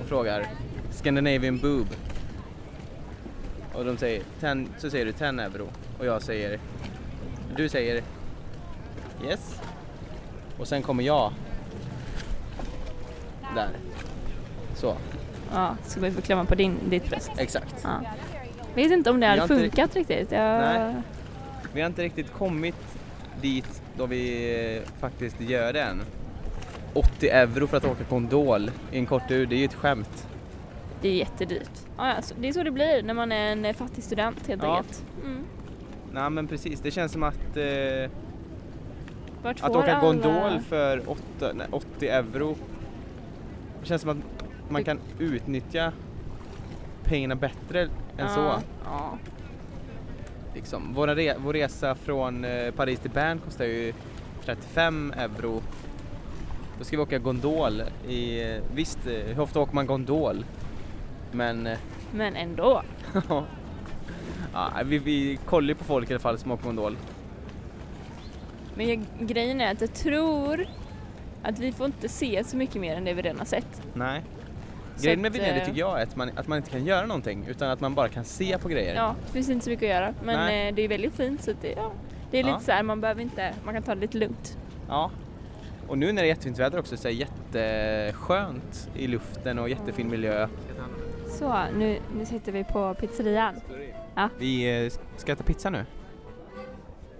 och frågar Scandinavian boob. Och de säger, 10, så säger du 10 euro och jag säger, du säger yes. Och sen kommer jag där. Så, Ja, så vi får klämma på din, ditt bröst. exakt. Ja. Vet inte om det hade funkat riktigt. Jag... Nej. Vi har inte riktigt kommit dit då vi eh, faktiskt gör det än. 80 euro för att åka gondol i en kort tur, det är ju ett skämt. Det är jättedyrt. Ja, ja, så det är så det blir när man är en eh, fattig student helt Ja. enkelt. Mm. Nej men precis, det känns som att, eh, Vart att åka alla- gondol för 8, nej, 80 euro. Det känns som att man kan utnyttja pengarna bättre än ja. så. Ja. Liksom. Vår, re- vår resa från eh, Paris till Bern kostar ju 35 euro. Då ska vi åka gondol i, eh, visst eh, hur ofta åker man gondol? Men eh, Men ändå. ja, vi, vi kollar ju på folk i alla fall som åker gondol. Men jag, grejen är att jag tror att vi får inte se så mycket mer än det vi redan har sett. Nej. Grejen med Venedig eh, tycker jag är att man, att man inte kan göra någonting utan att man bara kan se på grejer. Ja, det finns inte så mycket att göra. Men Nej. eh, det är väldigt fint så det, ja, det är Ja. lite så här, man behöver inte, man kan ta det lite lugnt. Ja. Och nu när det är jättefint väder också så är det jätteskönt i luften och jättefin miljö. Så, nu, nu sitter vi på pizzerian. Ja. Vi eh, ska äta pizza nu.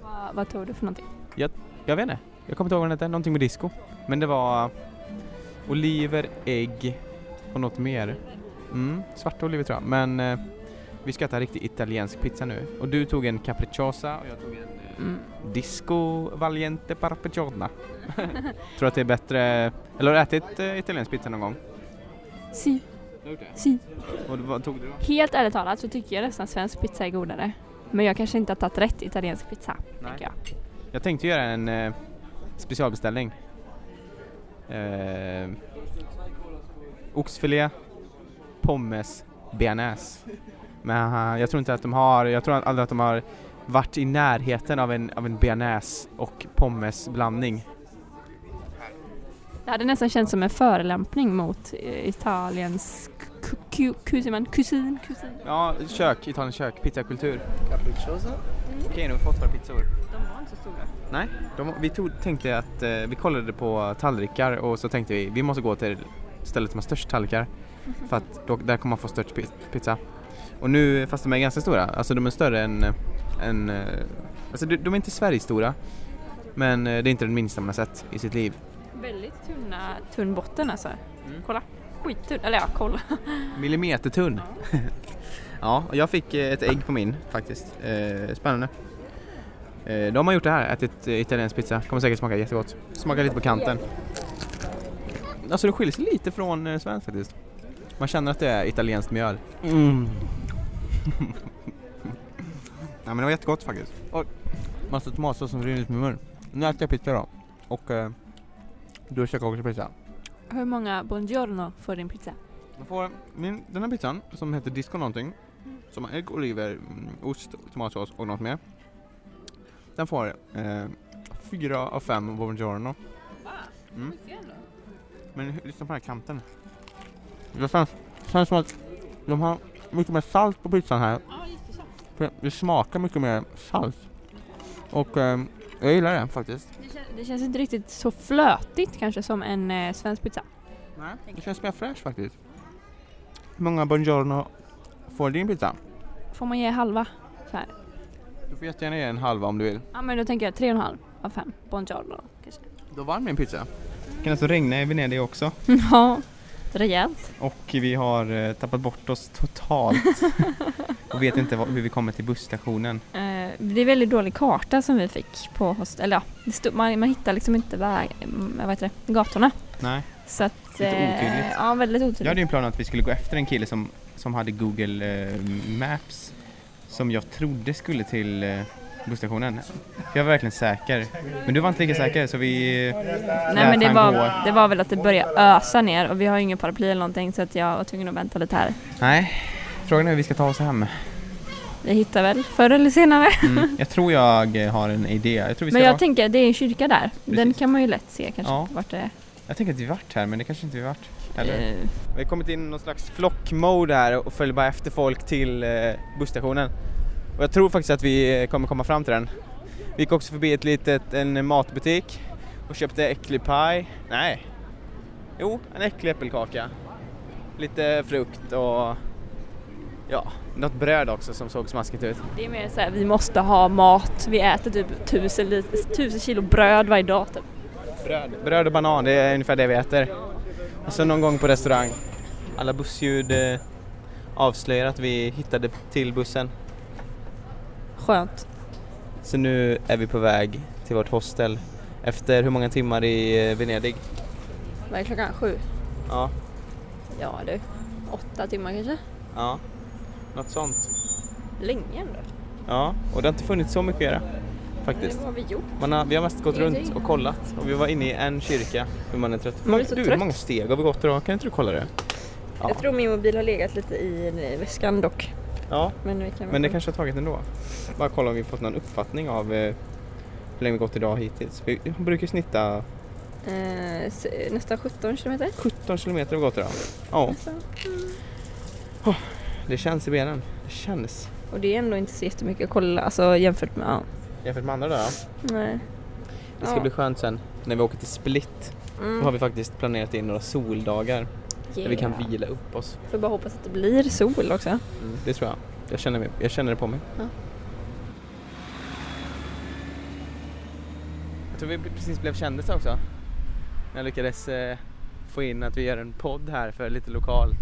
Vad, vad tog du för någonting? Jag vet inte. Jag kommer inte ihåg vad den hette. Någonting med disco. Men det var oliver, ägg och något mer. Mm, svarta oliver tror jag. Men eh, vi ska äta riktig italiensk pizza nu. Och du tog en capricciosa och jag tog en eh, Mm. disco valiente parpeggiana. tror att det är bättre... Eller har du ätit eh, italiensk pizza någon gång? Si, si. Och vad tog du då? Helt ärligt talat så tycker jag nästan svensk pizza är godare. Men jag kanske inte har tagit rätt italiensk pizza, Nej. jag. Jag tänkte göra en eh, specialbeställning. Eh, oxfilé, pommes, bearnaise. Men eh, jag tror inte att de har, jag tror aldrig att de har varit i närheten av en, av en bearnaise och pommes blandning. Det hade nästan känts som en förolämpning mot eh, man? kusin, kusin. Ja, kök, Italiens kök, pizzakultur. Capricciosa? Okej, nu har vi fått våra pizzor. De var inte så stora. Nej, de, vi tog, tänkte att eh, vi kollade på tallrikar och så tänkte vi vi måste gå till stället som har störst tallrikar för att då, där kommer man få störst pi- pizza. Och nu, fast de är ganska stora, alltså de är större än, än eh, alltså de, de är inte Sverigestora men eh, det är inte den minsta man har sett i sitt liv. Väldigt tunna, tunn botten alltså. Mm. Kolla. Skittunn. Eller ja, kolla. Millimetertunn. ja, och jag fick eh, ett ägg på min faktiskt. Spännande. De har gjort det här, ätit italiensk pizza. Kommer säkert smaka jättegott. Smakar lite på kanten. Alltså det skiljer sig lite från eh, svenskt faktiskt. Man känner att det är italienskt mjöl. Mm. ja men det var jättegott faktiskt. Och massa tomatsås som rinner ut med munnen. Nu äter jag pizza då. Och eh, du käkar också pizza. Hur många buongiorno får din pizza? Man får min, den här pizzan som heter disco någonting som har ägg, oliver, mm, ost, tomatsås och något mer. Den får eh, fyra av fem buongiorno. Mm. Men lyssna på den här kanten. Det känns, känns som att de har mycket mer salt på pizzan här. För det smakar mycket mer salt. Och eh, jag gillar det faktiskt. Det känns, det känns inte riktigt så flötigt kanske som en eh, svensk pizza. Nej, det känns mer fräscht faktiskt. Hur många buongiorno får din pizza? Får man ge halva? Så här. Du får jättegärna ge en halva om du vill. Ja men då tänker jag tre och en halv av fem buongiorno kanske. Då vann min pizza. Det kan alltså regna i Venedig också. Ja, rejält. Och vi har eh, tappat bort oss totalt. och vet inte hur vi kommer till busstationen. Eh, det är väldigt dålig karta som vi fick på host... Eller ja, stod, man, man hittar liksom inte väg, mm, vad heter det, gatorna. Nej. Så att... Lite otydligt. Ja, väldigt Jag otydligt. hade ju en plan att vi skulle gå efter en kille som, som hade Google eh, Maps. Som jag trodde skulle till eh, busstationen. För jag var verkligen säker. Men du var inte lika säker så vi... Nej men det var, det var väl att det började ösa ner och vi har ju ingen paraply eller någonting så att jag var tvungen att vänta lite här. Nej. Frågan är hur vi ska ta oss hem. Vi hittar väl förr eller senare. Mm. Jag tror jag har en idé. Jag tror vi ska Men jag vara- tänker, det är en kyrka där. Den Precis. kan man ju lätt se kanske Ja. vart det är. Jag tänker att vi varit här men det kanske inte vi varit. Eller? Eh, Vi har kommit in i någon slags flockmode här och följer bara efter folk till eh, busstationen. Och jag tror faktiskt att vi eh, kommer komma fram till den. Vi gick också förbi ett litet, en matbutik och köpte äcklig paj. Nej. Jo, en äcklig äppelkaka. Lite frukt och ja, något bröd också som såg smaskigt ut. Det är mer så här, vi måste ha mat. Vi äter typ tusen, tusen kilo bröd varje dag typ. Bröd. Bröd och banan, det är ungefär det vi äter. Och så någon gång på restaurang. Alla bussljud eh, avslöjar att vi hittade till bussen. Skönt. Så nu är vi på väg till vårt hostel efter hur många timmar i eh, Venedig? Vad är klockan? Sju? Ja, Ja du. Åtta timmar kanske? ja, något sånt. Länge ändå. Ja, och det har inte funnits så mycket att göra faktiskt. Vad har vi gjort? Man har, vi har mest gått är runt och kollat och vi var inne i en kyrka hur man är trött. Man så du, hur trött. många steg har vi gått idag? Kan inte du kolla det? Ja, Jag tror min mobil har legat lite i väskan dock. Ja Men, vi kan men det kanske har tagit ändå. Bara kolla om vi fått någon uppfattning av eh, hur länge vi gått idag hittills. Vi brukar snitta Eh, nästan 17 kilometer. 17 kilometer har vi gått idag. Ja, Så. det känns i benen. Det känns. Och det är ändå inte så jättemycket att kolla alltså, jämfört med... Ja. Jämfört med andra dagar. Nej. Det ska Ja. bli skönt sen när vi åker till Split. Mm. Då har vi faktiskt planerat in några soldagar där vi kan Yeah. vila upp oss. Får bara hoppas att det blir sol också. Mm, det tror jag. Jag känner, mig, jag känner det på mig. Ja. Jag tror vi precis blev kändisar också. När jag lyckades eh, få in att vi gör en podd här för lite lokal.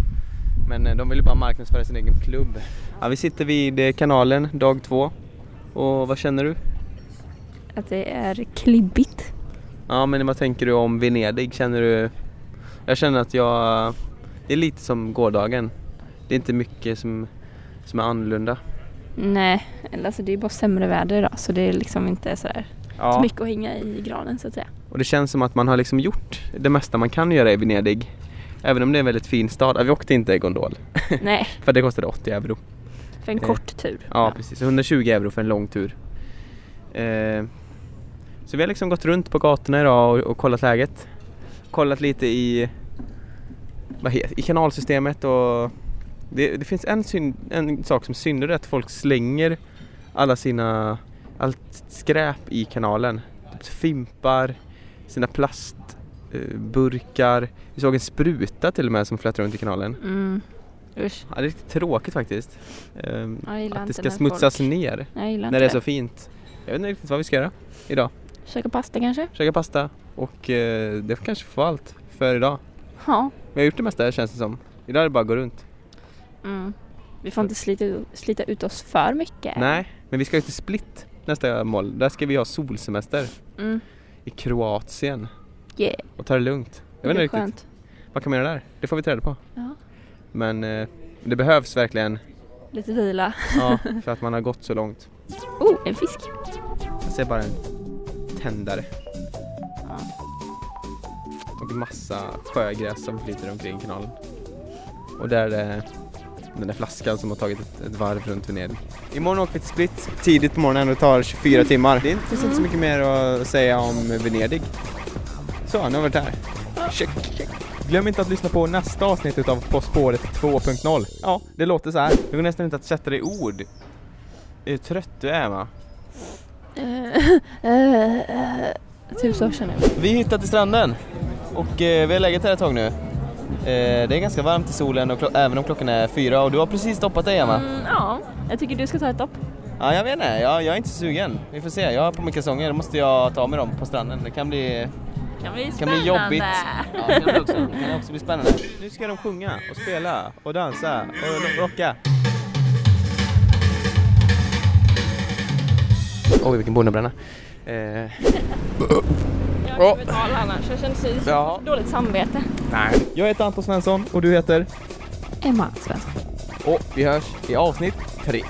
Men eh, de ville bara marknadsföra sin egen klubb. Ja, vi sitter vid eh, kanalen dag två. Och vad känner du? Att det är klibbigt. Ja men vad tänker du om Venedig? Känner du? Jag känner att jag, det är lite som gårdagen. Det är inte mycket som, som är annorlunda. Nej, eller alltså det är bara sämre väder idag så det är liksom inte sådär så Ja, mycket att hänga i granen så att säga. och det känns som att man har liksom gjort det mesta man kan göra i Venedig. Även om det är en väldigt fin stad. Ja, Vi åkte inte i gondol Nej, för det kostade 80 euro. för en Eh, kort tur. Ja, precis, 120 euro för en lång tur. Eh, så vi har liksom gått runt på gatorna idag och, och kollat läget. Kollat lite i vad heter, i kanalsystemet och det, det finns en, syn, en sak som synd är att folk slänger alla sina, allt skräp i kanalen. Typ fimpar, sina plastburkar. Vi såg en spruta till och med som flöt runt i kanalen. Mm. Usch. Ja, det är riktigt tråkigt faktiskt. Gillar att det ska smutsas folk- ner när det är så fint. Jag vet inte riktigt vad vi ska göra idag. Käka pasta kanske? Käka pasta och eh, det kanske får allt för idag. Ja. Vi har gjort det mesta känns det som. Idag är det bara att gå runt. Mm. Vi får inte slita, slita ut oss för mycket. Nej, men vi ska ju till Split nästa mål. Där ska vi ha solsemester Mm. i Kroatien Yeah. och ta det lugnt. Jag vet det inte riktigt. skönt. Vad kan man göra där? Det får vi ta reda på. Ja. Men eh, det behövs verkligen Lite vila. ja, för att man har gått så långt. Oh, en fisk. Jag ser bara en tändare. Och en massa sjögräs som flyter omkring kanalen. Och där är det den där flaskan som har tagit ett, ett varv runt Venedig. Imorgon åker vi till Split tidigt på morgonen och tar 24 timmar. Det finns inte så mycket mer att säga om Venedig. Så, nu har vi varit där. Check, check. Glöm inte att lyssna på nästa avsnitt av På spåret 2.0. Ja, det låter så här. Det går nästan inte att sätta det i ord. Hur trött du är va? Eh, eh, eh, typ så känner jag. Vi hittar till stranden och eh, vi har legat här ett tag nu. Eh, det är ganska varmt i solen och även om klockan är fyra och du har precis stoppat dig Emma. Mm, ja, jag tycker du ska ta ett dopp. Ja, jag vet inte, jag, jag är inte sugen. Vi får se, jag har på mig kalsonger, då måste jag ta med dem på stranden. Det kan bli, kan bli kan bli jobbigt. Ja, det kan också, det kan också bli spännande. Nu ska de sjunga och spela och dansa och rocka. Oj, vilken bonnebränna. Eh, Kan betala annars, jag känner sig Ja. dåligt samvete. nej. Jag heter Anton Svensson och du heter? Emma Svensson. Och vi hörs i avsnitt tre.